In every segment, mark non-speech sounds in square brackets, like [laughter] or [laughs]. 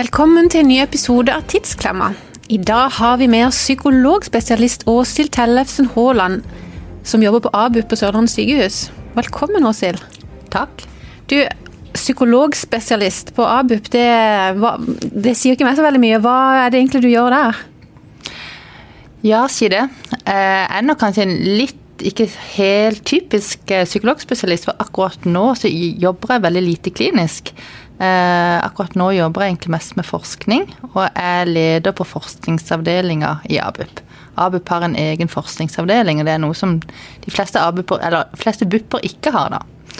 Velkommen til en ny episode av Tidsklemma. I dag har vi med oss psykologspesialist Åshild Tellefsen Haaland, som jobber på ABUP på Sørlandet sykehus. Velkommen, Åshild. Takk. Du, psykologspesialist på ABUP, det, hva, det sier ikke meg så veldig mye. Hva er det egentlig du gjør der? Ja, si det. Eh, Jeg er nok kanskje en litt ikke helt typisk eh, psykologspesialist, for akkurat nå så jobber jeg veldig lite klinisk. Eh, akkurat nå jobber jeg egentlig mest med forskning, og er leder på forskningsavdelinga i ABUP. ABUP har en egen forskningsavdeling, og det er noe som de fleste, ABUP, eller, fleste BUP-er ikke har, da.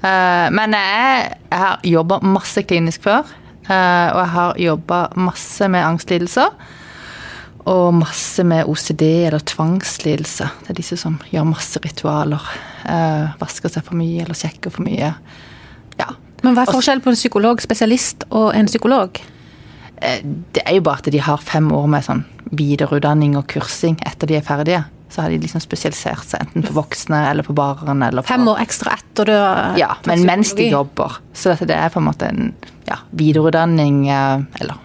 Eh, men jeg, jeg har jobba masse klinisk før, eh, og jeg har jobba masse med angstlidelser. Og masse med OCD eller tvangslidelse. Det er disse som gjør masse ritualer. Vasker seg for mye eller sjekker for mye. Ja. Men hva er forskjellen på en psykologspesialist og en psykolog? Eh, det er jo bare at de har fem år med sånn videreutdanning og kursing etter de er ferdige. Så har de liksom spesialisert seg enten på voksne eller på barn. Eller på, Fem år ekstra etter har Ja, men mens de jobber. Så det er på en måte en ja, videreutdanning eh, Eller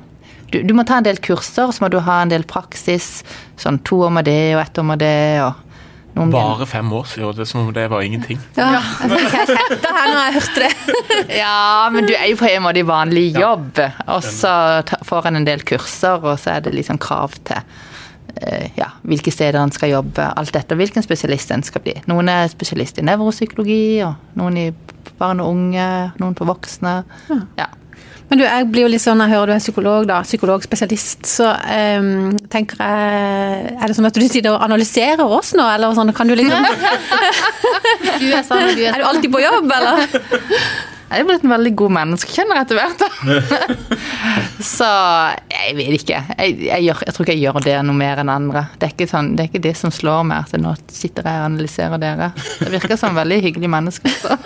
du, du må ta en del kurser, så må du ha en del praksis. Sånn to år med det og ett år med det. og noen Bare fem år siden, det som om det var ingenting. [laughs] Ja, jeg fikk helt hetta her når jeg hørte det. [laughs] Ja, men du er jo på en måte i vanlig jobb, og så får en en del kurser, og så er det liksom krav til eh, ja, hvilke steder en skal jobbe, alt dette, og hvilken spesialist en skal bli. Noen er spesialist i nevropsykologi, og noen i barn og unge, noen på voksne. Ja. Men du, jeg blir jo litt sånn, jeg hører du er psykolog, da, psykologspesialist, så um, tenker jeg Er det sånn at du sitter og analyserer oss nå, eller sånn, kan du liksom [laughs] Du er sånn, du er Er du alltid på jobb, eller? [laughs] Jeg er blitt en veldig god menneskekjenner etter hvert. [laughs] Så jeg vet ikke. Jeg, jeg, gjør, jeg tror ikke jeg gjør det noe mer enn andre. Det er ikke, sånn, det, er ikke det som slår meg, at nå sitter jeg og analyserer dere. Det virker som veldig hyggelige mennesker. Så.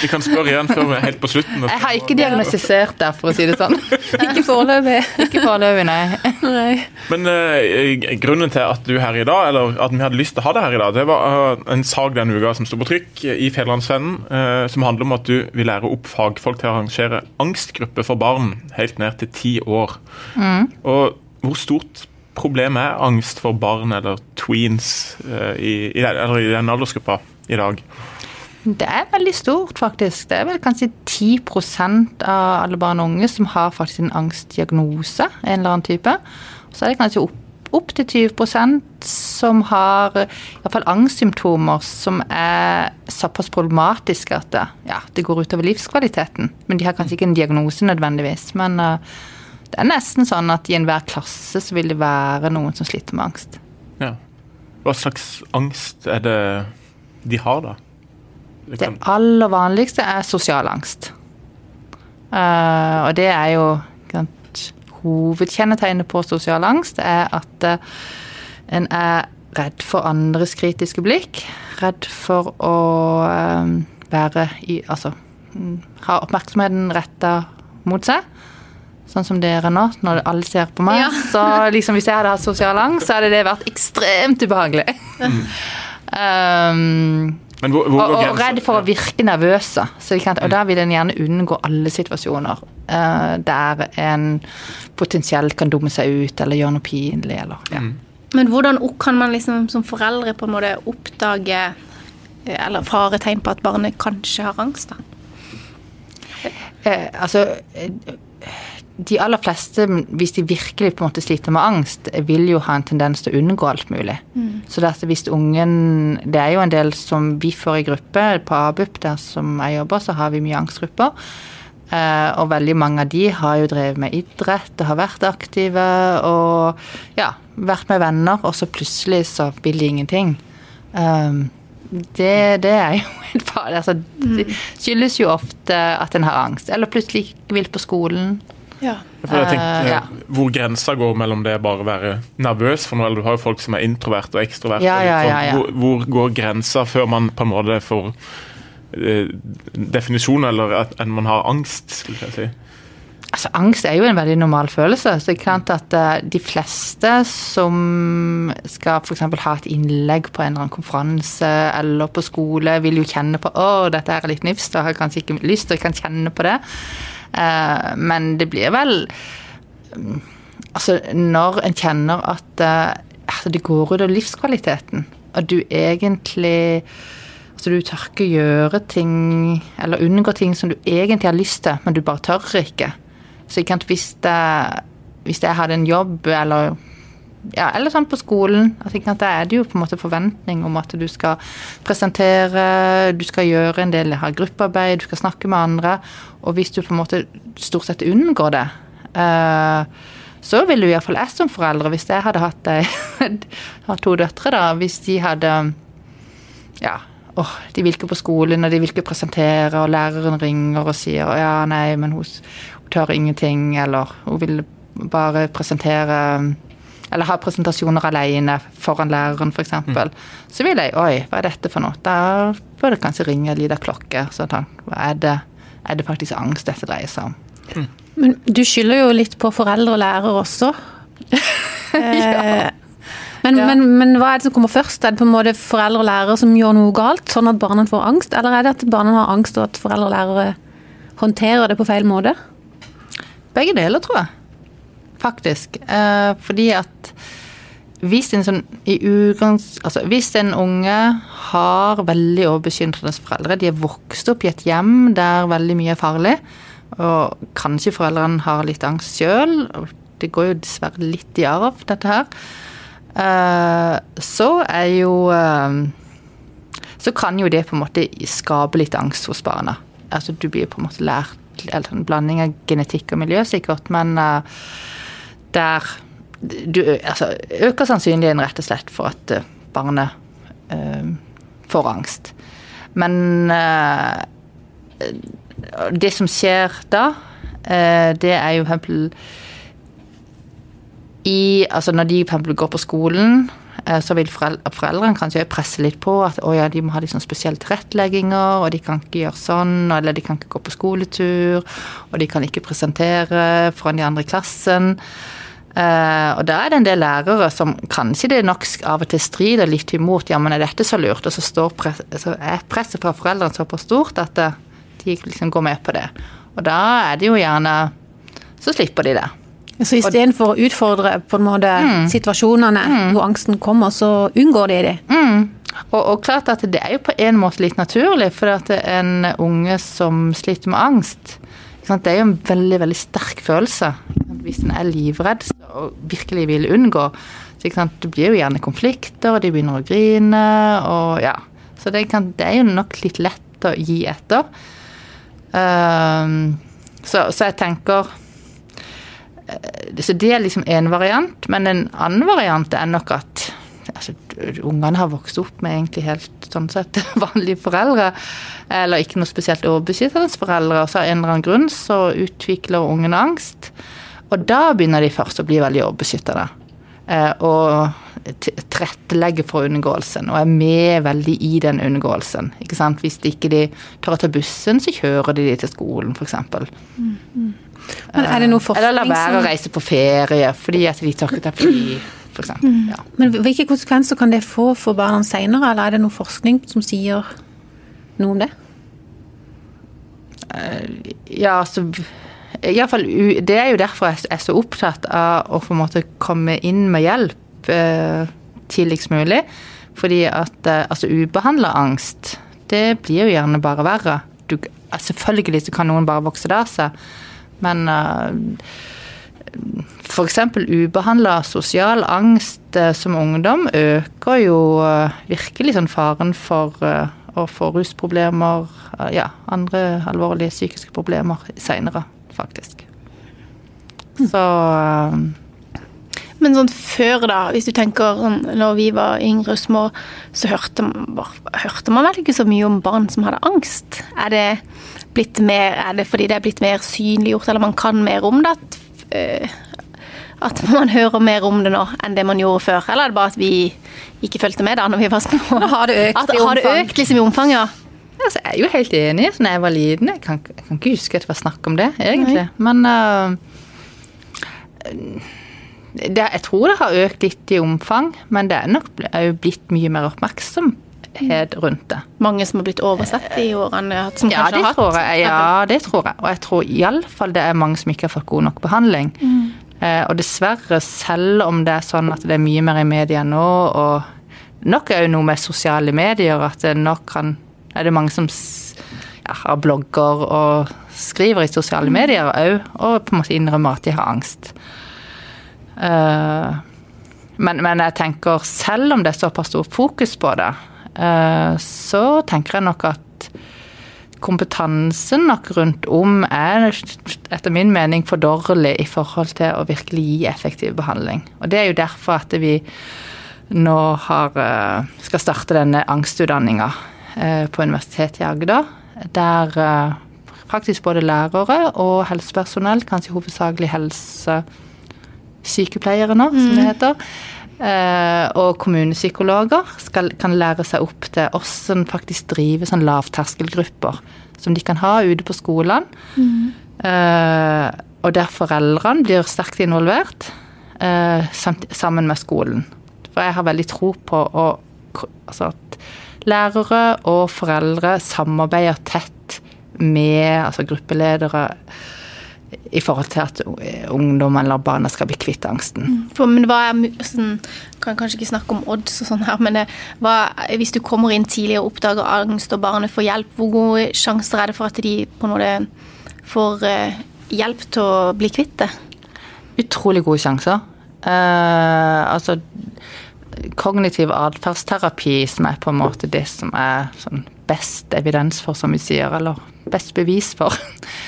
Vi kan spørre igjen før vi er helt på slutten. Jeg har ikke diagnostisert der, for å si det sånn. Ikke foreløpig. Ikke foreløpig, nei. Nei. Men uh, grunnen til at du er her i dag, eller at vi hadde lyst til å ha deg her i dag, det var uh, en sak denne uka som sto på trykk i Federlandsvennen, uh, som handler om at du vil lære opp fagfolk til å arrangere angstgrupper for barn helt ned til ti år. Og hvor stort problem er angst for barn eller tweens uh, i, i, eller i den aldersgruppa i dag? Det er veldig stort, faktisk. Det er vel kanskje 10% av alle barn og unge som har faktisk en angstdiagnose, en eller annen type. Så er det kanskje opp, opp til 20% som har i hvert fall angstsymptomer som er såpass problematiske at det, ja, det går utover livskvaliteten. Men de har kanskje ikke en diagnose nødvendigvis. Men uh, det er nesten sånn at i enhver klasse så vil det være noen som sliter med angst. Ja. Hva slags angst er det de har, da? Det Det aller vanligste er sosial angst. Uh, og det er jo Hovedkjennetegnet på sosial angst er at eh, en er redd for andres kritiske blikk. Redd for å eh, være i Altså mm, ha oppmerksomheten retta mot seg. Sånn som dere nå, når alle ser på meg. Ja. [laughs] Så liksom hvis jeg hadde hatt sosial angst, så hadde det vært ekstremt ubehagelig. [laughs] um, Men hvor, hvor og, og redd for å virke nervøse. Så kan, og da vil en gjerne unngå alle situasjoner uh, der en potensielt kan dumme seg ut eller gjøre noe pinlig. Eller, ja. Men hvordan kan man liksom som foreldre på en måte oppdage eh, eller faretegn på at barnet kanskje har angst? da? Uh, altså eh, De aller fleste, hvis de virkelig på en måte sliter med angst, vil jo ha en tendens til å unngå alt mulig. Så dette, hvis ungen Det er jo en del som vi får i gruppe. På ABUP, der som jeg jobber, så har vi mye angstgrupper. Eh, og veldig mange av de har jo drevet med idrett og har vært aktive og ja, vært med venner, og så plutselig så vil de ingenting. Um, det, det er jo [laughs] helt farlig. Altså, det skyldes jo ofte at en har angst, eller plutselig ikke vil på skolen. Ja. Tenkte, Eh, ja. Hvor grensa går mellom det bare å være nervøs for noe, eller du har jo folk som er introvert og ekstrovert. Ja, ja, ja, ja. Hvor, hvor går grensa før man på en måte får eh, definisjon, eller at enn man har angst, skulle jeg si. Altså, angst er jo en veldig normal følelse. så det er klart at uh, De fleste som skal f.eks. ha et innlegg på en eller annen konferanse eller på skole, vil jo kjenne på å, dette er litt nifst, og har kanskje ikke lyst å kan kjenne på det. Eh, men det blir vel mm, Altså, når en kjenner at altså, det går ut av livskvaliteten, og du egentlig Altså, du tør ikke gjøre ting, eller unngå ting som du egentlig har lyst til, men du bare tør ikke. Så ikke sant, hvis, det, hvis jeg hadde en jobb, eller ja, eller sånn på skolen. Jeg Da er det jo på en måte forventning om at du skal presentere, du skal gjøre en del her gruppearbeid, du skal snakke med andre. Og hvis du på en måte stort sett unngår det, eh, så ville jo iallfall jeg som foreldre, hvis jeg hadde hatt [laughs] har to døtre, da, hvis de hadde ja, åh, de vil ikke på skolen, og de vil ikke presentere, og læreren ringer og sier ja, nei, men hun, hun tør ingenting, eller hun vil bare presentere eller ha presentasjoner alene foran læreren, f.eks., mm. så vil jeg Oi, hva er dette for noe? Da bør det kanskje ringe en liten klokke. Så er det, er det faktisk angst dette dreier seg om? Mm. Men du skylder jo litt på foreldre og lærer også. [laughs] ja. Men, ja. men, men, hva er det som kommer først? Er det på en måte foreldre og lærere som gjør noe galt, sånn at barna får angst, eller er det at barna har angst og at foreldre og lærere håndterer det på feil måte? Begge deler, tror jeg faktisk. Eh, fordi at hvis en, sånn, ugangs, altså, hvis en unge har veldig overbekymrende foreldre, de er vokst opp i et hjem der veldig mye er farlig, og kanskje foreldrene har litt angst sjøl, det går jo dessverre litt i arv, dette her, eh, så er jo eh, Så kan jo det på en måte skape litt angst hos barna. Altså du blir på en måte lært eller en blanding av genetikk og miljø, sikkert, men uh, der du altså, øker sannsynligheten rett og slett for at eh, barnet uh, får angst. Men uh, det som skjer da, uh, det er jo eksempel i, altså Når de eksempel går på skolen, så vil foreldre, foreldrene kanskje presse litt på at å ja, de må ha liksom spesielle tilrettelegginger, og de kan ikke gjøre sånn, eller de kan ikke gå på skoletur, og de kan ikke presentere foran de andre i klassen. Uh, og da er det en del lærere som kanskje det nok av og til strider litt imot ja, men er dette så lurt, og så, press, så er presset fra foreldrene såpass stort at uh, de liksom går med på det. Og da er det jo gjerne Så slipper de det. Så istedenfor å utfordre på en måte mm. situasjonene mm. hvor angsten kommer, så unngår de det? Mm. Og, og, klart at det er jo på en måte litt naturlig, for at en unge som sliter med angst, det er jo en veldig, veldig sterk følelse. Hvis en er livredd og virkelig vil unngå, så det blir jo gjerne konflikter, og de begynner å grine, og ja. Så det, kan, det er jo nok litt lett å gi etter. Um, så, så, jeg tenker eh, Så det er liksom én variant, men en annen variant er nok at altså, Ungene har vokst opp med egentlig helt sånn sett [laughs] vanlige foreldre. Eller ikke noe spesielt overbeskyttende foreldre. Og så av en eller annen grunn så utvikler ungene angst. Og da begynner de først å bli veldig overbeskyttede. Eh, og tilrettelegge for unngåelsen, og er med veldig i den unngåelsen. Ikke sant? Hvis de ikke de tør å ta bussen, så kjører de de til skolen, f.eks. Mm, mm. Men er det noe forskning Eller la være å reise på ferie fordi at de tør ikke ta fly f.eks. Mm. Ja. Men hvilke konsekvenser kan det få for barna senere, eller er det noe forskning som sier noe om det? Eh, ja, altså Iallfall Det er jo derfor jeg er så opptatt av å på en måte komme inn med hjelp eh, tidligst mulig. Fordi at eh, altså ubehandla angst, det blir jo gjerne bare verre. Du, selvfølgelig så kan noen bare vokse det av seg, men uh, F.eks. ubehandla sosial angst eh, som ungdom øker jo eh, virkelig sånn faren for eh, å få rusproblemer, ja, andre alvorlige psykiske problemer seinere, faktisk. Så men sånn før, da, hvis du tenker sånn, når vi var yngre og små, så hørte man, hørte man, vel ikke så mye om barn som hadde angst? Er det, blitt mer, er det fordi det er blitt mer synliggjort, eller man kan mer om det? At at man hører mer om det nå enn det man gjorde før? Eller er det bare at vi ikke fulgte med da når vi var små? Har det økt at, i omfang? Har det økt liksom i omfang, ja? Altså, jeg er jo helt enig. Da jeg var liten Jeg kan, jeg kan ikke huske at det var snakk om det, egentlig. Nei. Men uh, det, jeg tror det har økt litt i omfang, men det er nok blitt mye mer oppmerksomhet bevissthet rundt det. Mange som har blitt oversett i årene? Som Ja, det har hatt tror jeg. Ja, det tror jeg. Og jeg tror iallfall det er mange som ikke har fått god nok behandling. Eh, og dessverre, selv om det er sånn at det er mye mer i media nå, og nok er jo noe med sosiale medier, at det nok kan Er det mange som ja, har blogger og skriver i sosiale medier òg, og på en måte innrømmer at de har angst. Eh, men, men jeg tenker, selv om det er såpass stor fokus på det, så tenker jeg nok at kompetansen nok rundt om er etter min mening for dårlig i forhold til å virkelig gi effektiv behandling. Og Det er jo derfor at vi nå har, eh, skal starte denne angstutdanninga eh, på Universitetet i Agder. Der eh, faktisk både lærere og helsepersonell, kanskje hovedsakelig helsesykepleiere nå, som det heter, eh, og kommunepsykologer skal, kan lære seg opp til hvordan faktisk drive sånn lavterskelgrupper som de kan ha ute på skolene. Mm. og der foreldrene blir sterkt involvert eh, sammen med skolen. For jeg har veldig tro på å, altså at lærere og foreldre samarbeider tett med altså gruppeledere i forhold til at ungdom eller barna skal bli kvitt angsten. Men hva er sånn, Kan kanskje ikke snakke om odds og sånn her, men hva, hvis du kommer inn tidlig og oppdager angst og barnet får hjelp, hvor gode sjanser er det for at de på en måte får eh, hjelp til å bli kvitt det? Utrolig gode sjanser. Eh, altså kognitiv atferdsterapi, som er på en måte det som er sånn best evidens for, som vi sier, eller best bevis for, eh,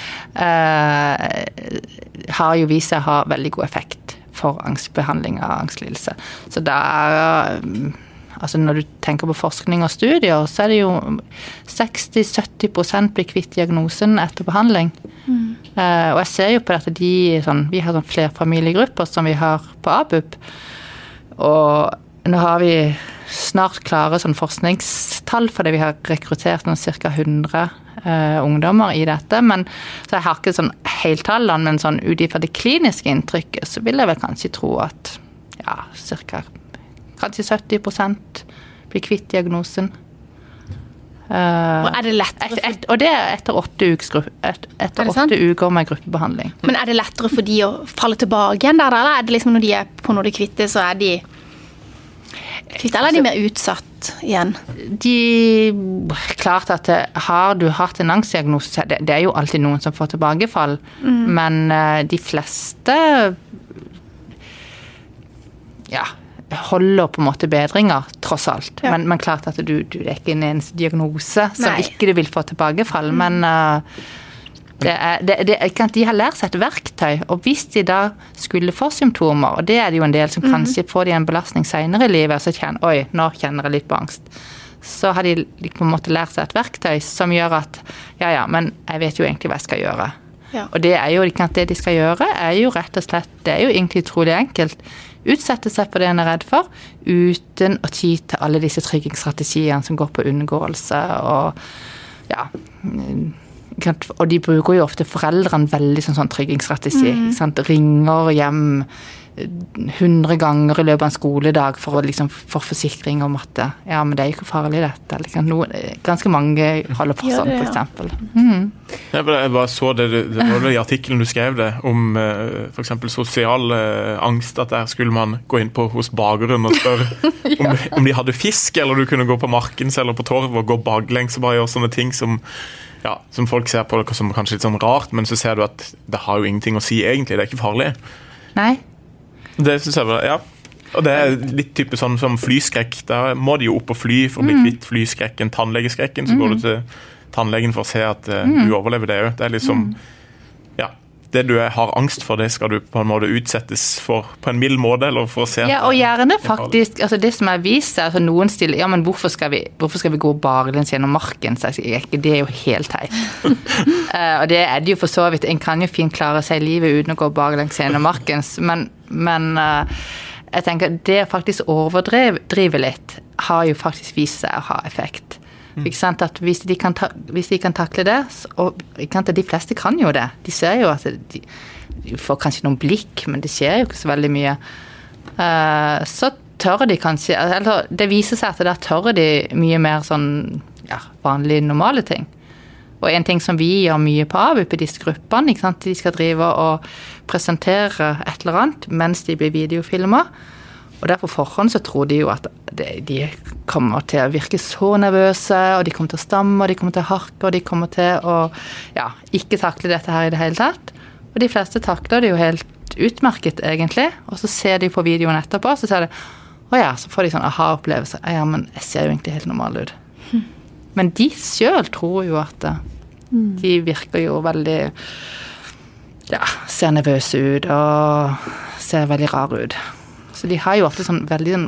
har jo vist seg å ha veldig god effekt for angstbehandling av angstlidelse. Så det er mm, Altså når du tenker på forskning og studier, så er det jo 60-70% blir kvitt diagnosen etter behandling. Eh, og jeg ser jo på dette de sånn, Vi har sånn flerfamiliegrupper som vi har på ABUP. Og nå har vi snart klare sånn forskningstall fordi vi har rekruttert noen ca. 100 eh, ungdommer i dette. Men, så jeg har ikke sånn heltallene, men sånn ut ifra det kliniske inntrykket så vil jeg vel kanskje tro at ja, ca. kanskje 70% blir kvitt diagnosen. Uh, Og er det lettere et, et, og det er etter åtte, ukes, et, Er etter det åtte uker med gruppebehandling. men er det lettere for de å falle tilbake igjen der, eller er det liksom når de er på når de kvitter, så er de kvitt, eller er de mer utsatt igjen? De Klart at det, har du hatt en angstdiagnose, det, det er jo alltid noen som får tilbakefall, men eh, de fleste ja, holder på en måte bedringer, tross alt. Ja. Men, men klart at du, du er ikke en eneste diagnose som Nei. ikke du vil få tilbakefall. Men eh, det er, det, det, de har lært seg et verktøy, og hvis de da skulle få symptomer, og det er det jo en del som kanskje får de en belastning senere i livet, så kjenner oi, nå kjenner jeg litt på angst. Så har de på en måte lært seg et verktøy som gjør at ja ja, men jeg vet jo egentlig hva jeg skal gjøre. Ja. Og det er jo ikke at det de skal gjøre, er jo rett og slett Det er jo egentlig utrolig enkelt. Utsette seg på det en er redd for, uten å ty til alle disse tryggingsstrategiene som går på unngåelse og ja. Og de bruker jo ofte foreldrene veldig som sånn tryggingsstrategi. Mm. sant, Ringer hjem hundre 100 ganger i løpet av en skoledag for å liksom få forsikring om at ja, men det er ikke farlig dette. Eller, ikke noen, ganske mange holder på sånn, f.eks. for. Mm. Jeg bare, så det, det var vel i artikkelen du skrev det, om eh, f.eks. sosial eh, angst. At der skulle man gå inn på hos bakeren og spørre [laughs] om, om de hadde fisk, eller du kunne gå på Markens eller på Torv og gå baklengs og bare gjøre sånne ting som, ja, som folk ser på det som kanskje litt sånn rart, men så ser du at det har jo ingenting å si egentlig. Det er ikke farlig. Nei, Det synes jeg var, ja. Og det er litt type sånn som flyskrekk. Da må de jo opp og fly for å bli kvitt flyskrekken. Tannlegeskrekken. Så går du til tannlegen for å se at uh, du overlever det òg. Det er liksom Ja. Det du har angst for, det skal du på en måte utsettes for på en mild måte. Eller for å se Ja, og gjerne er faktisk altså Det som er vist, er altså noen stiller Ja, men hvorfor skal vi, hvorfor skal vi gå baklengs gjennom marken? Så jeg sier ikke, det er jo helt teit. [laughs] Eh, og det er det jo for så vidt. En kan jo fint klare seg i livet uten å gå baklengs gjennom marken, men, men eh, jeg tenker det å faktisk overdrive litt, har jo faktisk vist seg å ha effekt. Sant? At hvis de, kan ta, hvis de kan takle det, og de fleste kan jo det. De ser jo at de, de får kanskje noen blikk, men det skjer jo ikke så veldig mye. Uh, så tør de kanskje Eller det viser seg at der tør de mye mer sånn ja, vanlige, normale ting. Og en ting som vi gjør mye på AVUP i disse gruppene, de skal drive og presentere et eller annet mens de blir videofilma. Og der på forhånd så tror de jo at de kommer til å virke så nervøse, og de kommer til å stamme, og de kommer til å harke, og de kommer til å ja, ikke takle dette her i det hele tatt. Og de fleste takler det jo helt utmerket, egentlig. Og så ser de på videoen etterpå, så ser de å ja, så får de sånn aha-opplevelse. Ja, men jeg ser jo egentlig helt normal ut. Men de sjøl tror jo at mm. de virker jo veldig ja, ser nervøse ut og ser veldig rare ut. Så de har jo ofte sånn veldig sånn,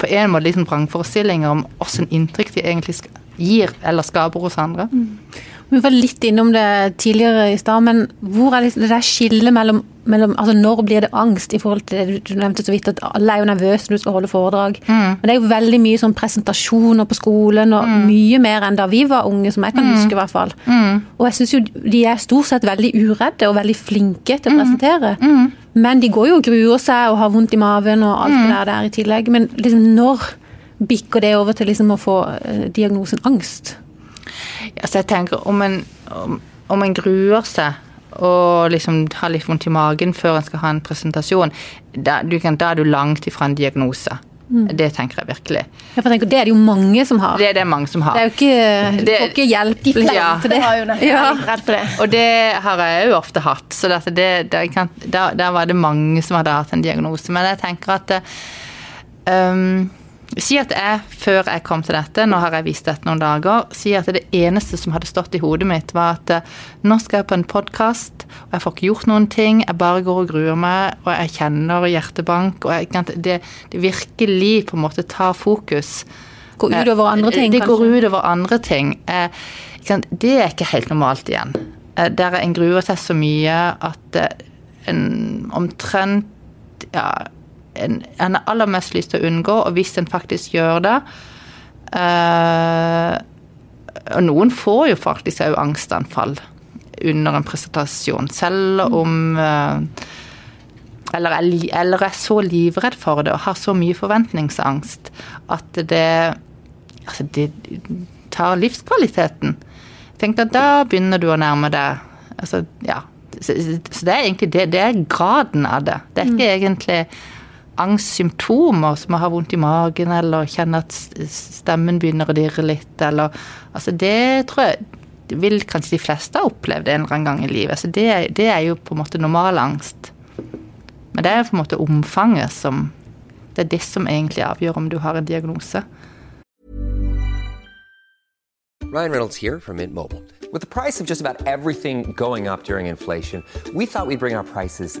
på en måte liksom vrangforestillinger om åssen inntrykk de egentlig gir eller skaper hos andre. Mm. Vi var litt innom det tidligere i stad, men hvor er det, det der skillet mellom, mellom, altså Når blir det angst i forhold til det du nevnte så vidt, at alle er jo nervøse når du skal holde foredrag. Mm. Men det er jo veldig mye sånn presentasjoner på skolen, og mm. mye mer enn da vi var unge, som jeg kan mm. huske i hvert fall. Mm. Og jeg syns jo de er stort sett veldig uredde og veldig flinke til å mm. presentere. Mm. Men de går jo og gruer seg og har vondt i maven og alt det der, der i tillegg. Men liksom når bikker det over til liksom å få uh, diagnosen angst? Altså jeg tenker om en, om, om en gruer seg og liksom har litt vondt i magen før en skal ha en presentasjon, da, kan, da er du langt ifra en diagnose. Mm. Det tenker jeg virkelig. Ja, jeg tenker, Det er det jo mange som har. Det er det mange som har. Det er jo ikke, du får ikke hjelp de fleste ja. til det. Har jo ja. redd for det. Og det har jeg jo ofte hatt. så det, det, kan, da, der, var det mange som hadde hatt en diagnose. Men jeg tenker at um, Si at jeg, før jeg kom til dette, nå har jeg vist dette noen dager, si at det eneste som hadde stått i hodet mitt, var at eh, nå skal jeg på en podkast, og jeg får ikke gjort noen ting, jeg bare går og gruer meg, og jeg kjenner hjertebank, og jeg, det, det, virkelig på en måte tar fokus. Går ut over andre ting, det, det går utover andre ting. Eh, det er ikke helt normalt igjen. Eh, der en gruer seg så mye at en omtrent ja, en, en har aller mest lyst til å unngå, og hvis en faktisk gjør det uh, Og noen får jo faktisk òg angstanfall under en presentasjon, selv om uh, eller, er, eller er så livredd for det og har så mye forventningsangst at det Altså, det tar livskvaliteten. Tenk at da begynner du å nærme deg Altså, ja. Så, så det er egentlig det, det er graden av det. Det er ikke mm. egentlig angstsymptomer, som å ha vondt i magen eller kjenne at stemmen begynner å dirre litt, eller Altså, det tror jeg vil kanskje de fleste ha opplevd en eller annen gang i livet. Så det, det er jo på en måte normal angst. Men det er på en måte omfanget som Det er det som egentlig avgjør om du har en diagnose. Ryan Reynolds her fra Mint Mobile. Med prisen på nesten alt som går opp under inflasjonen, trodde vi at vi skulle bring our prices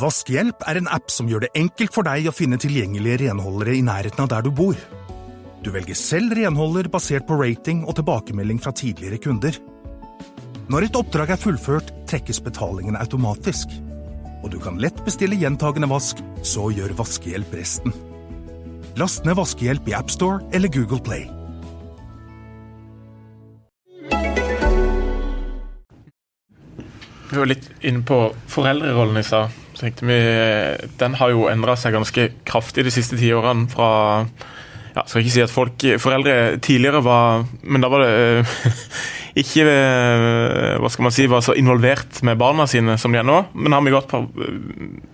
Vaskehjelp er en app som gjør det enkelt for deg å finne tilgjengelige renholdere i nærheten av der du bor. Du velger selv renholder basert på rating og tilbakemelding fra tidligere kunder. Når et oppdrag er fullført, trekkes betalingen automatisk. Og du kan lett bestille gjentagende vask, så gjør Vaskehjelp resten. Last ned Vaskehjelp i AppStore eller Google Play. Vi var litt inne på foreldrerollen i stad tenkte vi, Den har jo endra seg ganske kraftig de siste ti årene. fra ja, Skal ikke si at folk, foreldre tidligere var Men da var det eh, [laughs] ikke eh, hva skal man si, var så involvert med barna sine som de er nå. Men, har vi gått på,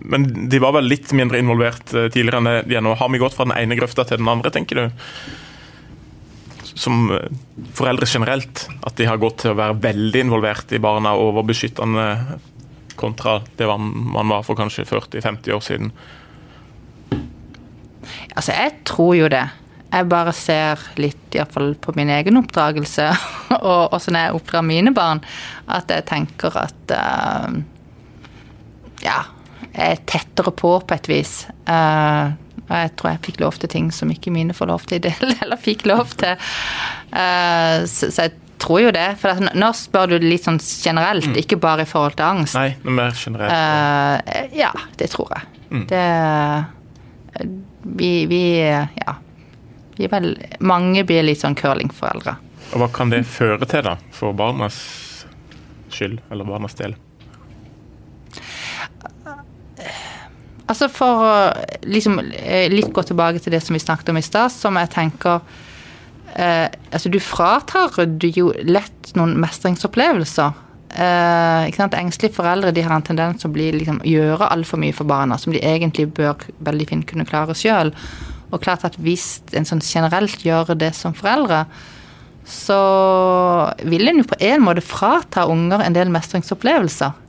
men de var vel litt mindre involvert eh, tidligere enn de er nå. Har vi gått fra den ene grøfta til den andre, tenker du? Som foreldre generelt. At de har gått til å være veldig involvert i barna og overbeskyttende kontra det man var for kanskje 40-50 år siden? Altså, jeg tror jo det. Jeg bare ser litt, iallfall på min egen oppdragelse, [laughs] og åssen jeg oppdrar mine barn, at jeg tenker at uh, Ja, jeg er tettere på på et vis. Uh, Og jeg tror jeg fikk lov til ting som ikke mine får lov til i del, eller fikk lov til. Uh, så, så jeg tror jo det. For at nå spør du litt sånn generelt, ikke bare i forhold til angst. Nei, men mer generelt. Uh, ja, det tror jeg. Det vi, vi Ja. Vi vel Mange blir litt sånn curlingforeldre. Og hva kan det føre til, da? For barnas skyld, eller barnas del? Altså For å liksom eh, litt gå tilbake til det som vi snakket om i stad, som jeg tenker eh, Altså, du fratar du jo lett noen mestringsopplevelser. Eh? Engstelige foreldre de har en tendens til å bli, liksom, gjøre altfor mye for barna, som de egentlig bør veldig fint kunne klare sjøl. Og klart at hvis en sånn generelt gjør det som foreldre, så vil en jo på en måte frata unger en del mestringsopplevelser.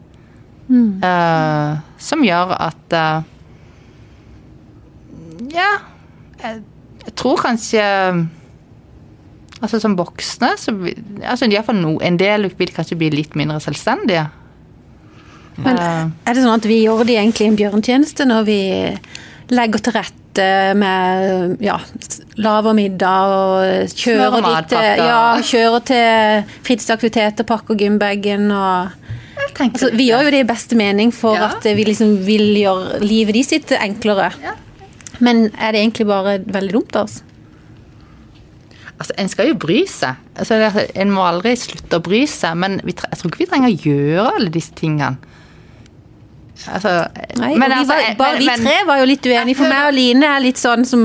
Eh, som gjør at eh, Ja, jeg, jeg tror kanskje Altså Som voksne så altså, i hvert fall no, En del vil kanskje bli litt mindre selvstendige. Men Eh, er det sånn at vi gjør de egentlig en bjørntjeneste når vi legger til rette med ja, laver middag og kjører, dit, ja, kjører til fritidsaktiviteter, pakker gymbagen og altså, Vi gjør jo det i beste mening for Ja. at vi liksom vil gjøre livet de sitt enklere. Men er det egentlig bare veldig dumt av oss? Altså, En skal jo bry seg. Altså, en må aldri slutte å bry seg, men jeg tror ikke vi trenger å gjøre alle disse tingene. Altså, Nei, men vi altså, var, bare men- vi tre var jo litt uenige, for meg og Line er litt sånn som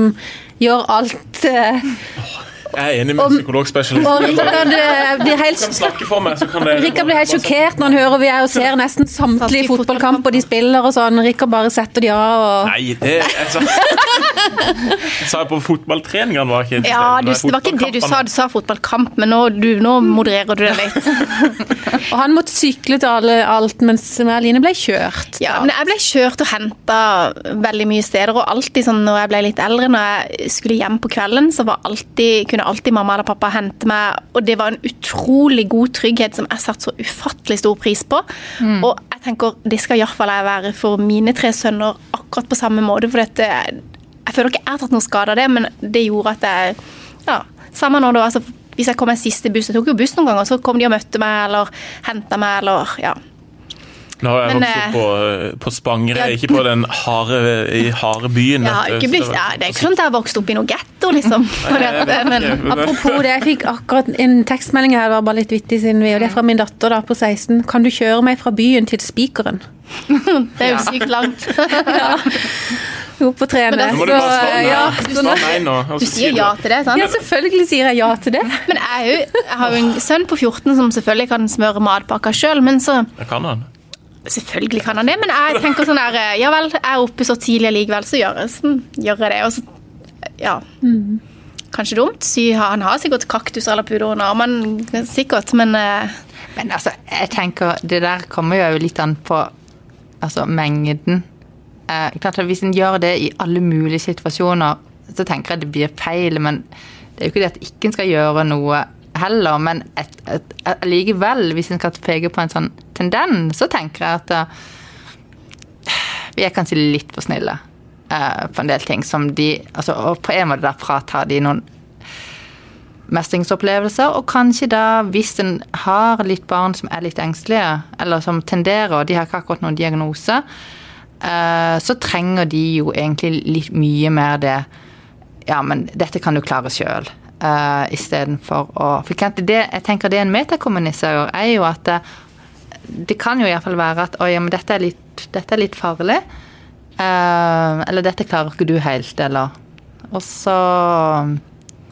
gjør alt eh, [laughs] Jeg er enig med Om- psykologspesialisten. Rikard eh, blir helt Rikard blir helt sjokkert når han hører vi er og ser nesten samtlige fotballkamper de spiller og sånn. Rikard bare setter de av og Nei, det altså, sa, jeg [laughs] sa jeg på fotballtreningene, var ikke Ja, du, det var ikke det du sa, du sa fotballkamp, men nå, du, nå modererer du det litt. [laughs] Og han måtte sykle til alle, alt, mens Line ble kjørt. Ja, men jeg ble kjørt og henta veldig mye steder, og alltid sånn når jeg ble litt eldre, når jeg skulle hjem på kvelden, så var alltid, kunne alltid mamma eller pappa hente meg, og det var en utrolig god trygghet som jeg satte så ufattelig stor pris på. Og jeg tenker, det skal iallfall jeg være for mine tre sønner akkurat på samme måte, for dette Jeg føler ikke jeg har tatt noe skade av det, men det gjorde at jeg Ja, samme når det var altså, hvis jeg kom en siste buss, jeg tok jo buss noen ganger, så kom de og møtte meg eller henta meg eller ja. Nå har jeg Men, vokst opp eh, på, på Spangere, ja. ikke på den harde, harde byen. Du, ikke blitt, ja, det er ikke sånn at jeg har vokst opp i noe getto, liksom. [laughs] Dette, vet men. Apropos det, jeg fikk akkurat en tekstmelding her, det var bare litt vittig siden vi, og det er fra min datter da på 16. Kan du kjøre meg fra byen til Spikeren? [laughs] det er jo sykt langt. [laughs] Hun er på trene. Men da Nå må du Så, bare svare nei. ja, Du. Du sier ja til det, sant? ja, selvfølgelig sier jeg ja til det. Men jeg, jo, jeg har jo en sønn på 14 som selvfølgelig kan smøre matpakka sjøl, men så Jeg kan han. Selvfølgelig kan han det, men jeg tenker sånn der Ja vel, jeg er oppe så tidlig likevel, så gjør jeg, sånn, gjør jeg det. Og så, ja. Kanskje dumt. Sy, han har sikkert kaktus eller pudder under armene, sikkert, men eh, Men altså, jeg tenker Det der kommer jo litt an på altså, mengden. Eh, klart at Hvis en gjør det i alle mulige situasjoner, så tenker jeg det blir feil. Men det er jo ikke det at ikke en skal gjøre noe heller. Men et, likevel, hvis en skal peke på en sånn tendens, så tenker jeg at eh, vi er kanskje litt for snille eh, på en del ting som de altså, Og på en måte da fratar de noen mestringsopplevelser, og kanskje da, hvis en har litt barn som er litt engstelige, eller som tenderer, og de har ikke akkurat noen diagnose, eh, så trenger de jo egentlig litt mye mer det Ja, men dette kan du klare sjøl. Uh, Istedenfor å For det, jeg tenker det en metakommuniserer, er jo at det, det kan jo iallfall være at Oi, men dette er litt, dette er litt farlig. Eh, eller dette klarer ikke du helt, eller? Og så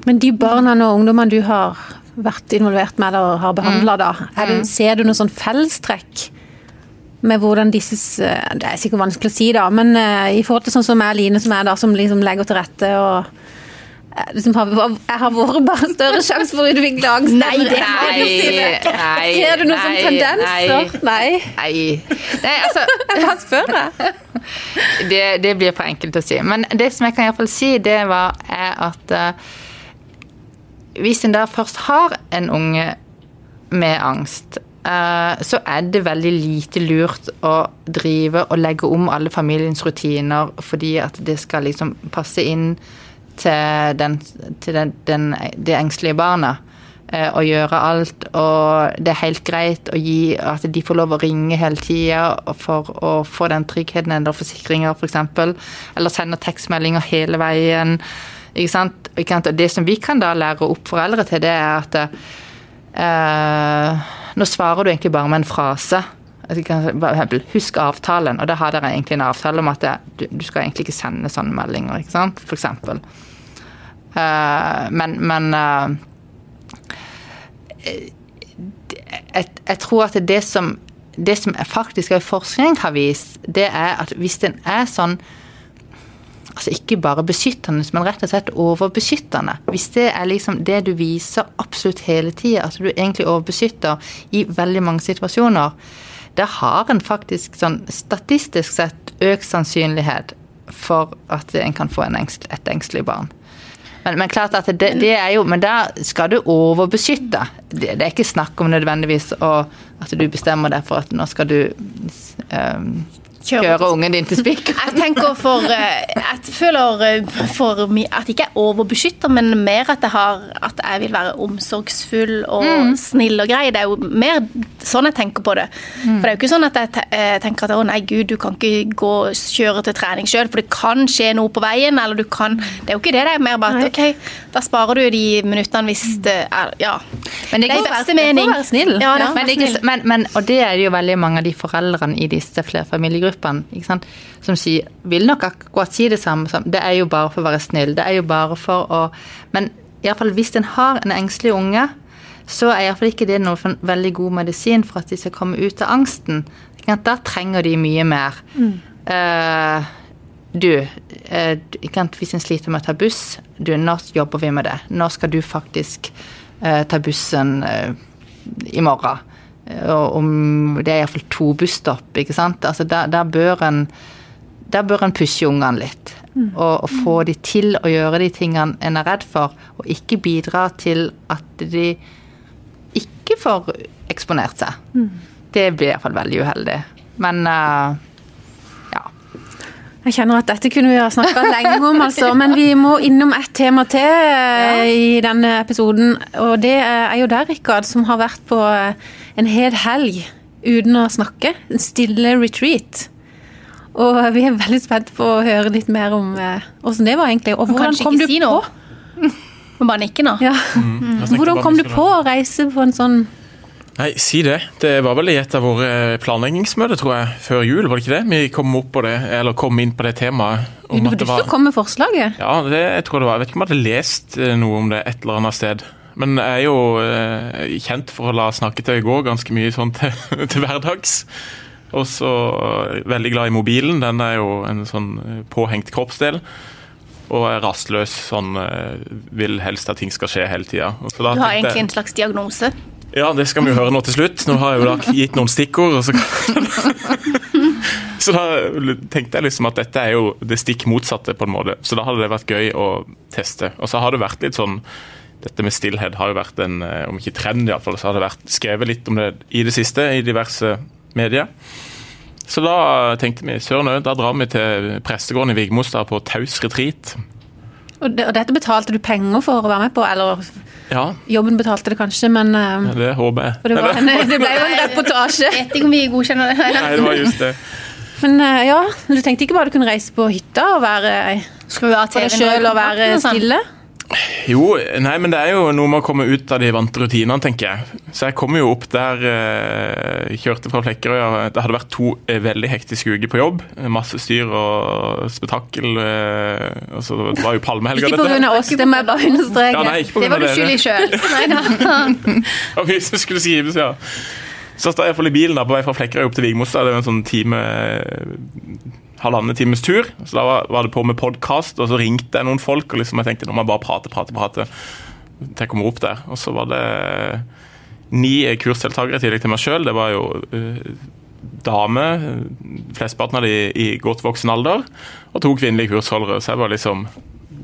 Men de barna og ungdommene du har vært involvert med eller har behandla, da, er det, ser du noe sånn fellestrekk med hvordan disse Det er sikkert vanskelig å si, da, men eh, i forhold til sånn som er Line, som er da, som liksom legger til rette og liksom har, Jeg har vært bare større sjanse for å utvikle angst. Nei, det er nei, nei, Ser du noen sånne tendenser? Nei. Nei. nei altså, Jeg bare spør deg. det, det blir for enkelt å si. Men det som jeg kan i hvert fall si, det var, er at uh, hvis en da først har en unge med angst, eh, så er det veldig lite lurt å drive og legge om alle familiens rutiner fordi at det skal liksom passe inn til, den, til den, den, det engstelige barnet. eh, Og gjøre alt, og det er helt greit å gi at de får lov å ringe hele tida for å få den tryggheten eller forsikringer, f.eks. For eller sende tekstmeldinger hele veien. Ikke sant? Og det som vi kan da lære opp foreldre til, det er at eh, Nå svarer du egentlig bare med en frase. Altså, Husk avtalen, og da har dere egentlig en avtale om at det, du, du skal egentlig ikke sende sånne meldinger, ikke sant? For eksempel. Eh, men men uh, jeg, jeg tror at det som, det som faktisk også forskning har vist, det er at hvis den er sånn altså Ikke bare beskyttende, men rett og slett overbeskyttende. Hvis det er liksom det du viser absolutt hele tida, at du egentlig overbeskytter i veldig mange situasjoner, da har en faktisk sånn statistisk sett økt sannsynlighet for at en kan få en engst, et engstelig barn. Men, men klart at det, det, er jo, men da skal du overbeskytte. Det, det er ikke snakk om nødvendigvis å, at du bestemmer deg for at nå skal du um, kjøre ungen din til spikk. [laughs] Jeg tenker for eh, Jeg føler eh, for at jeg ikke er overbeskytter, men mer at jeg, har, at jeg vil være omsorgsfull og Mm. snill og grei. Det er jo mer sånn jeg tenker på det. Mm. For det er jo ikke sånn at jeg eh, tenker at å nei, gud, du kan ikke gå og kjøre til trening sjøl, for det kan skje noe på veien. Eller du kan Det er jo ikke det. Det er mer bare at OK, da sparer du de minuttene hvis det er Ja. Men det Det er i beste det mening. Ja, det Ja. Men, det men, men, og det er jo veldig mange av de foreldrene i disse flerfamiliegruppene sant, som sier, vil nok akkurat si det samme som Det er jo bare for å være snill. Det er jo bare for å Men i alle fall hvis en har en engstelig unge, så er iallfall ikke det noe for en veldig god medisin for at de skal komme ut av angsten. Da trenger de mye mer. Eh, du, eh, hvis en sliter med å ta buss, du, nå jobber vi med det. Nå skal du faktisk uh, ta bussen uh, i morgen. Eh, om det er iallfall to busstopp, ikke sant. Altså, der, der bør en der bør en pushe ungene litt. Og, og få de til å gjøre de tingene en er redd for, og ikke bidra til at de ikke får eksponert seg. Det blir iallfall veldig uheldig. Men uh, ja. Jeg kjenner at dette kunne vi ha snakka lenge om, altså. Men vi må innom ett tema til uh, i denne episoden. Og det er jo der, Rikard, som har vært på eh, en hel helg uten å snakke. En stille retreat. Og vi er veldig spent på å høre litt mer om eh, åssen det var, egentlig. Og [laughs] hvordan kom du si på? Må bare nikke nå. Ja. Mm. Hvordan kom du på å reise på en sånn Nei, si det. Det var vel i et av våre planleggingsmøter, tror jeg, før jul, var det ikke det? Vi kom opp på det, eller kom inn på det temaet. Det var du skulle kom med forslaget? Ja, det jeg tror det var. Jeg vet ikke om jeg hadde lest eh, noe om det et eller annet sted. Men jeg er jo eh, kjent for å la snakke til gå ganske mye sånn til, [laughs] til hverdags. Og så eh, veldig glad i mobilen. Den er jo en sånn eh, påhengt kroppsdel. Og er rastløs sånn Vil helst at ting skal skje hele tida. Du har egentlig en slags diagnose. Ja, det skal vi jo høre nå til slutt. Nå har jeg jo da gitt noen stikkord. Og så, [laughs] så da tenkte jeg liksom at dette er jo det stikk motsatte, på en måte. Så da hadde det vært gøy å teste. Og så har det vært litt sånn Dette med stillhet har jo vært en, eh, om ikke trend, i alle fall, så har det vært skrevet litt om det i det siste i diverse medier. Så da tenkte vi søren òg, da drar vi til prestegården i Vigmostad på taus retreat. Og, det, og dette betalte du penger for å være med på, eller Ja, jobben betalte det kanskje, men ja, det håper jeg. for det, var en, [laughs] det ble jo en reportasje. Jeg vet ikke om vi godkjenner det. Nei, det var just det. Men eh, ja, du tenkte ikke bare du kunne reise på hytta og være Skru av TV-en og være sånn. Jo, nei, men det er jo noe med å komme ut av de vante rutinene, tenker jeg. Så jeg kom jo opp der, eh, kjørte fra Flekkerøy. Det hadde vært to eh, veldig hektiske uker på jobb. Masse styr og spetakkel. Eh, altså, det var jo palmehelga, Ikke pga. oss, det må jeg bare understreke. Ja, nei, ikke på Det grunn var du skyld i sjøl. Og hvis det skulle skrives, ja. Så står jeg i bilen da, på vei fra Flekkerøy opp til Vigmostad. Det jo en sånn time halvannen times tur. Så da var, det på med podkast, og så ringte jeg noen folk. Og liksom jeg tenkte nå må jeg bare prate, prate, prate til jeg kommer opp der. Og så var det ni kursdeltakere i tillegg til meg sjøl. Det var jo uh, damer, flesteparten av de i godt voksen alder, og to kvinnelige kursholdere. Så jeg var liksom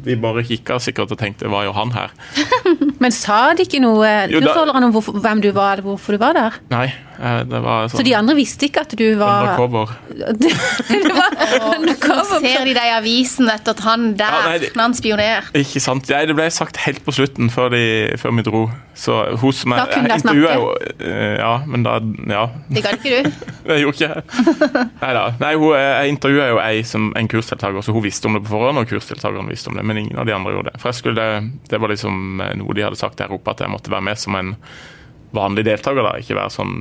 Vi bare kikka sikkert og tenkte hva gjør han her? [laughs] Men sa de ikke noe, Jo, da- om hvorfor, hvem du var, eller hvorfor du var der? Nei, eh, det var Så sånn de andre visste ikke at du var undercover. [laughs] det var undercover. Ser de deg i avisen etter at han der, Ja, nei, det- han spionert? Ikke sant? Nei, det ble sagt helt på slutten før, de, før vi dro. Så hun som Da kunne jeg snakke. jo eh, Ja, men da Ja. Det gadd ikke du. [laughs] Det gjorde ikke jeg. Neida. Nei, hun, jeg intervjua jo ei som en kursdeltaker, så hun visste om det på forhånd, og kursdeltakeren visste om det, men ingen av de andre gjorde det. For jeg skulle, Det var liksom eh, noe de hadde sagt der oppe, at jeg måtte være med som en vanlig deltaker, da. Ikke være sånn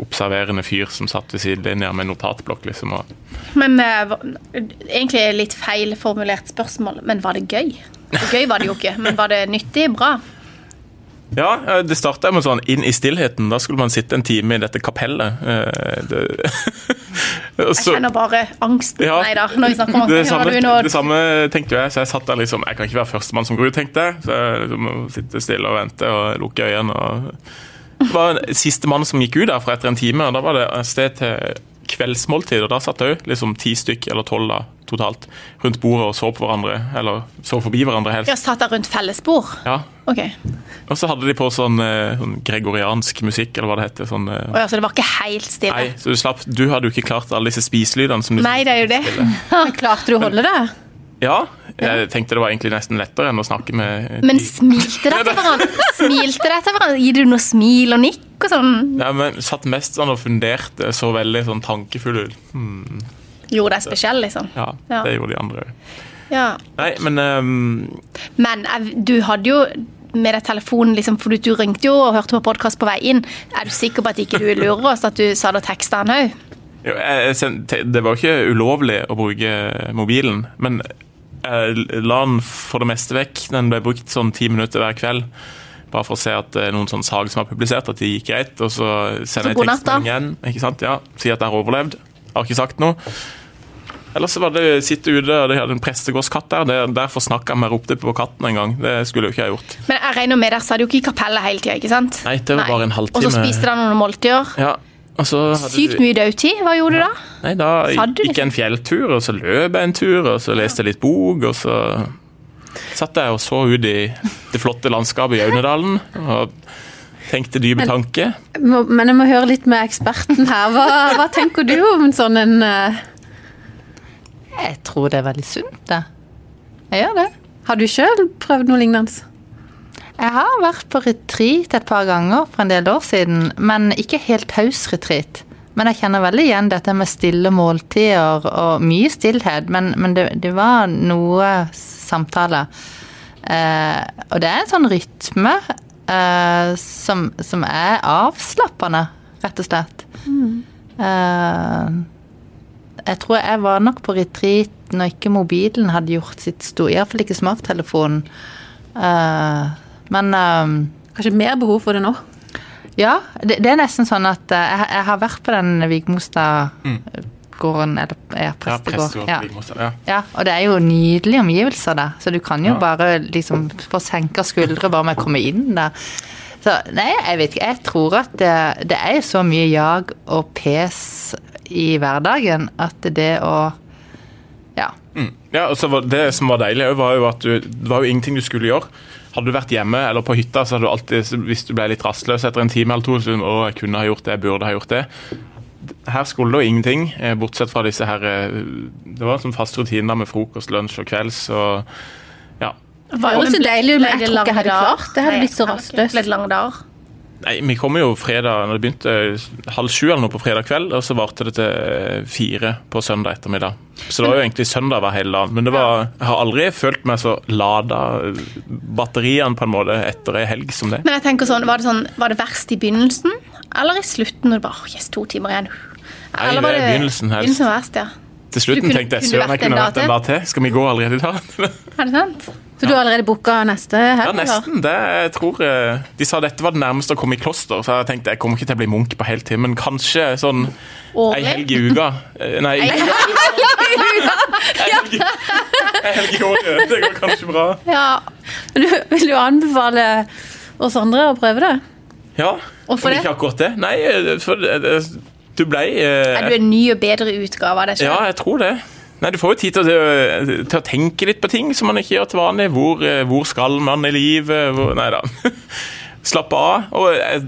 observerende fyr som satt ved sidelinja med notatblokk, liksom. Men eh, Egentlig litt feilformulert spørsmål, men var det gøy? Gøy var det jo ikke, men var det nyttig? Bra? Ja, det starta med sånn inn i stillheten. Da skulle man sitte en time i dette kapellet. Eh, Det, [laughs] [laughs] Jeg kjenner bare angst. Ja. Nei da, når vi snakker om det angst. samme, du det samme tenkte jeg, så jeg satt der liksom Jeg kan ikke være førstemann som går ut, tenkte jeg. Så jeg liksom sitte stille og vente og lukke øynene. Og det var sistemann siste mann som gikk ut derfra etter en time, og da var det et sted til kveldsmåltid. Og da satt òg liksom ti stykk, eller tolv da, totalt, rundt bordet og så på hverandre. Eller så forbi hverandre helst. Ja, satt der rundt fellesbord? Ja. Ok. Og så hadde de på sånn, eh, sånn gregoriansk musikk, eller hva det heter. Sånn, oh, ja, så det var ikke helt stille? Nei, så du slapp Du hadde jo ikke klart alle disse spiselydene som de Nei, det er jo det. [laughs] Men klarte du å holde det? Ja, jeg tenkte det var egentlig nesten lettere enn å snakke med Men smilte dere til hverandre? [laughs] Smilte dere til hverandre? Gir du noe smil og nikk og sånn? Ja, men satt mest sånn og funderte, så veldig sånn tankefull ut. Hmm, Gjorde deg spesiell, liksom? ja, Ja. det gjorde de andre òg. Ja. Nei, men um... Men du hadde jo med deg telefonen, liksom, for du, ringte jo og hørte på podkast på vei inn. Er du sikker på at ikke du lurer oss, at du sa det og teksta han òg? jeg, jeg det var ikke ulovlig å bruke mobilen, men jeg la den for det meste vekk. Den ble brukt sånn ti minutter hver kveld. Bare for å se at det er noen sånne sag som er publisert, at de gikk greit. Og så sender jeg natt, da. tekstmelding igjen. ikke sant? Ja, Si at jeg har overlevd. Har ikke sagt noe. Ellers var det sitte ute, og de hadde en prestegårdskatt der. Det, derfor snakka jeg med ropte på katten en gang. Det skulle jo ikke jeg gjort. Men jeg regner med dere satt jo ikke i kapellet hele tida, ikke sant? Nei, det var bare en halvtime. Og så spiste dere noen måltider. Ja, så Sykt du- mye dødtid. Hva gjorde du da? Nei, da gikk jeg en fjelltur, og så løp jeg en tur, og så leste jeg litt bok, og så satt jeg og så ut i det flotte landskapet i Aunedalen og tenkte dype tanker. Men jeg må høre litt med eksperten her. Hva, hva tenker du om sånn en eh, Jeg tror det er veldig sunt, det. Jeg gjør det. Har du sjøl prøvd noe lignende? Jeg har vært på retreat et par ganger for en del år siden, men ikke helt hausretreat. Men jeg kjenner veldig igjen dette med stille måltider og mye stillhet. Men, men det, det var noe samtale. Eh, og det er en sånn rytme eh, som, som er avslappende, rett og slett. Eh, jeg tror jeg var nok på retreat når ikke mobilen hadde gjort sitt store Iallfall ikke smarttelefonen. Uh, men eh, Kanskje mer behov for det nå? ja, det, det er nesten sånn at uh, jeg, jeg har vært på den Vigmostad-gården, eller ja, Ja, prestegård. Ja. Vigmostad, ja. ja, og det er jo nydelige omgivelser der, så du kan jo Ja. bare liksom få senka skuldre bare med å komme inn der. Så nei, jeg vet ikke. Jeg tror at det, det er jo så mye jag og pes i hverdagen at det å Ja. Mm. ja altså, det som var deilig, var jo at du, det var jo ingenting du skulle gjøre. Hadde du vært hjemme eller på hytta, så hadde du alltid, hvis du ble litt rastløs etter en time eller to, så å, jeg kunne ha gjort det, jeg burde ha gjort det. Her skulle det jo ingenting, eh, bortsett fra disse her eh, Det var en sånn fast rutine med frokost, lunsj og kvelds. og ja, Det var jo så deilig, men jeg tror ikke jeg hadde klart det. Hadde blitt så jeg hadde lang rastløs. Nei, Vi kom jo fredag, når det begynte halv sju eller noe på fredag kveld, og så varte det til eh, fire på søndag ettermiddag. Så det var jo egentlig søndag hver hele dagen. Men det var, jeg har aldri følt meg så lada eh, batteriene på en måte etter ei helg som det. Men jeg tenker sånn, var det, sånn, var det verst i begynnelsen, eller i slutten? Når du bare, oh, yes, to timer igjen. Nei, det er begynnelsen helst. Begynnelsen var verst, ja. Til slutten kunne- tenkte jeg søren, jeg kunne vært en dag til. Skal vi gå allerede i dag? Er det sant? Så du har allerede booka neste helg? Ja, nesten. Det, jeg tror eh, De sa dette var det nærmeste å komme i kloster, så jeg tenkte jeg kommer ikke til å bli munk på heltid, men kanskje sånn ei helg i uka. Eh, Nei, ei helg i- året. Det går kanskje bra. Ja. Du, vil du anbefale oss andre å prøve det? Ja. Hvorfor det? Ikke akkurat det. Nei, eh, for det- du ble Er du eh, en ny og bedre utgave av deg selv? Ja, jeg tror det. Nei, Du får jo tid til å, til å tenke litt på ting som man ikke gjør til vanlig. Hvor, eh, hvor skal man i livet? Hvor, nei da. [laughs] Slappe av. Og jeg,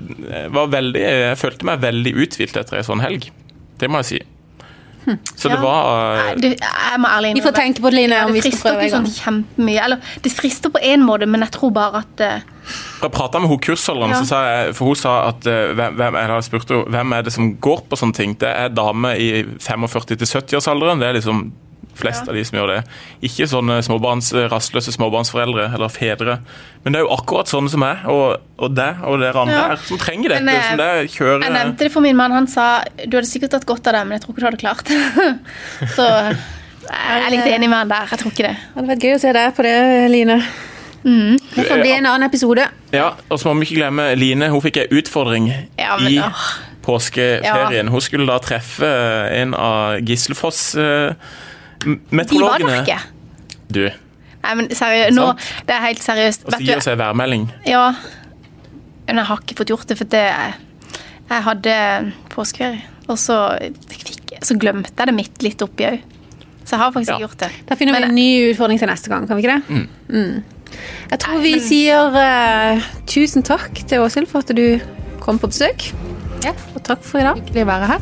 var veldig, jeg følte meg veldig uthvilt etter ei sånn helg. Det må jeg si. Så det Ja. var Nei, du, jeg må ærlig Vi får tenke på det, Line, Ja, det frister ikke en sånn kjempemye. Eller, det frister på én måte, men jeg tror bare at uh... Jeg prata med hun kursholderen, Ja. jeg, for hun sa at eh, hvem, hvem, jeg spurte hvem er det som går på sånne ting. Det er damer i 45-70-årsalderen. Det er liksom flest av de som gjør det. Ikke sånne småbarns, rastløse småbarnsforeldre eller fedre. Men det er jo akkurat sånne som meg og, og deg og dere andre Ja. her, som trenger dette. Men, eh, som det kjører Jeg nevnte det for min mann. Han sa du hadde sikkert hatt godt av det, men jeg tror ikke du hadde klart det. [laughs] Så jeg er litt enig med han der. Jeg tror ikke det. Det hadde vært gøy å se deg på det, Line. Det får bli en annen episode. Ja, og så må vi ikke glemme Line. Hun fikk en utfordring Ja, men, i påskeferien. påskeferien. Hun skulle da treffe en av Gislefoss eh, De var meteorologene. ikke. Du, Nei, men seriøst, nå, det er helt seriøst. og så gir oss en værmelding. ja, men jeg har ikke fått gjort det, for det Jeg hadde påskeferie, og så, fikk, så glemte jeg det midt litt oppi òg. Så jeg har faktisk Ja. ikke gjort det. Da finner vi Men- en ny utfordring til neste gang, kan vi ikke det? Mm. Jeg tror vi sier uh, tusen takk til Åshild for at du kom på besøk. Ja. Og takk for i dag. Hyggelig å være her.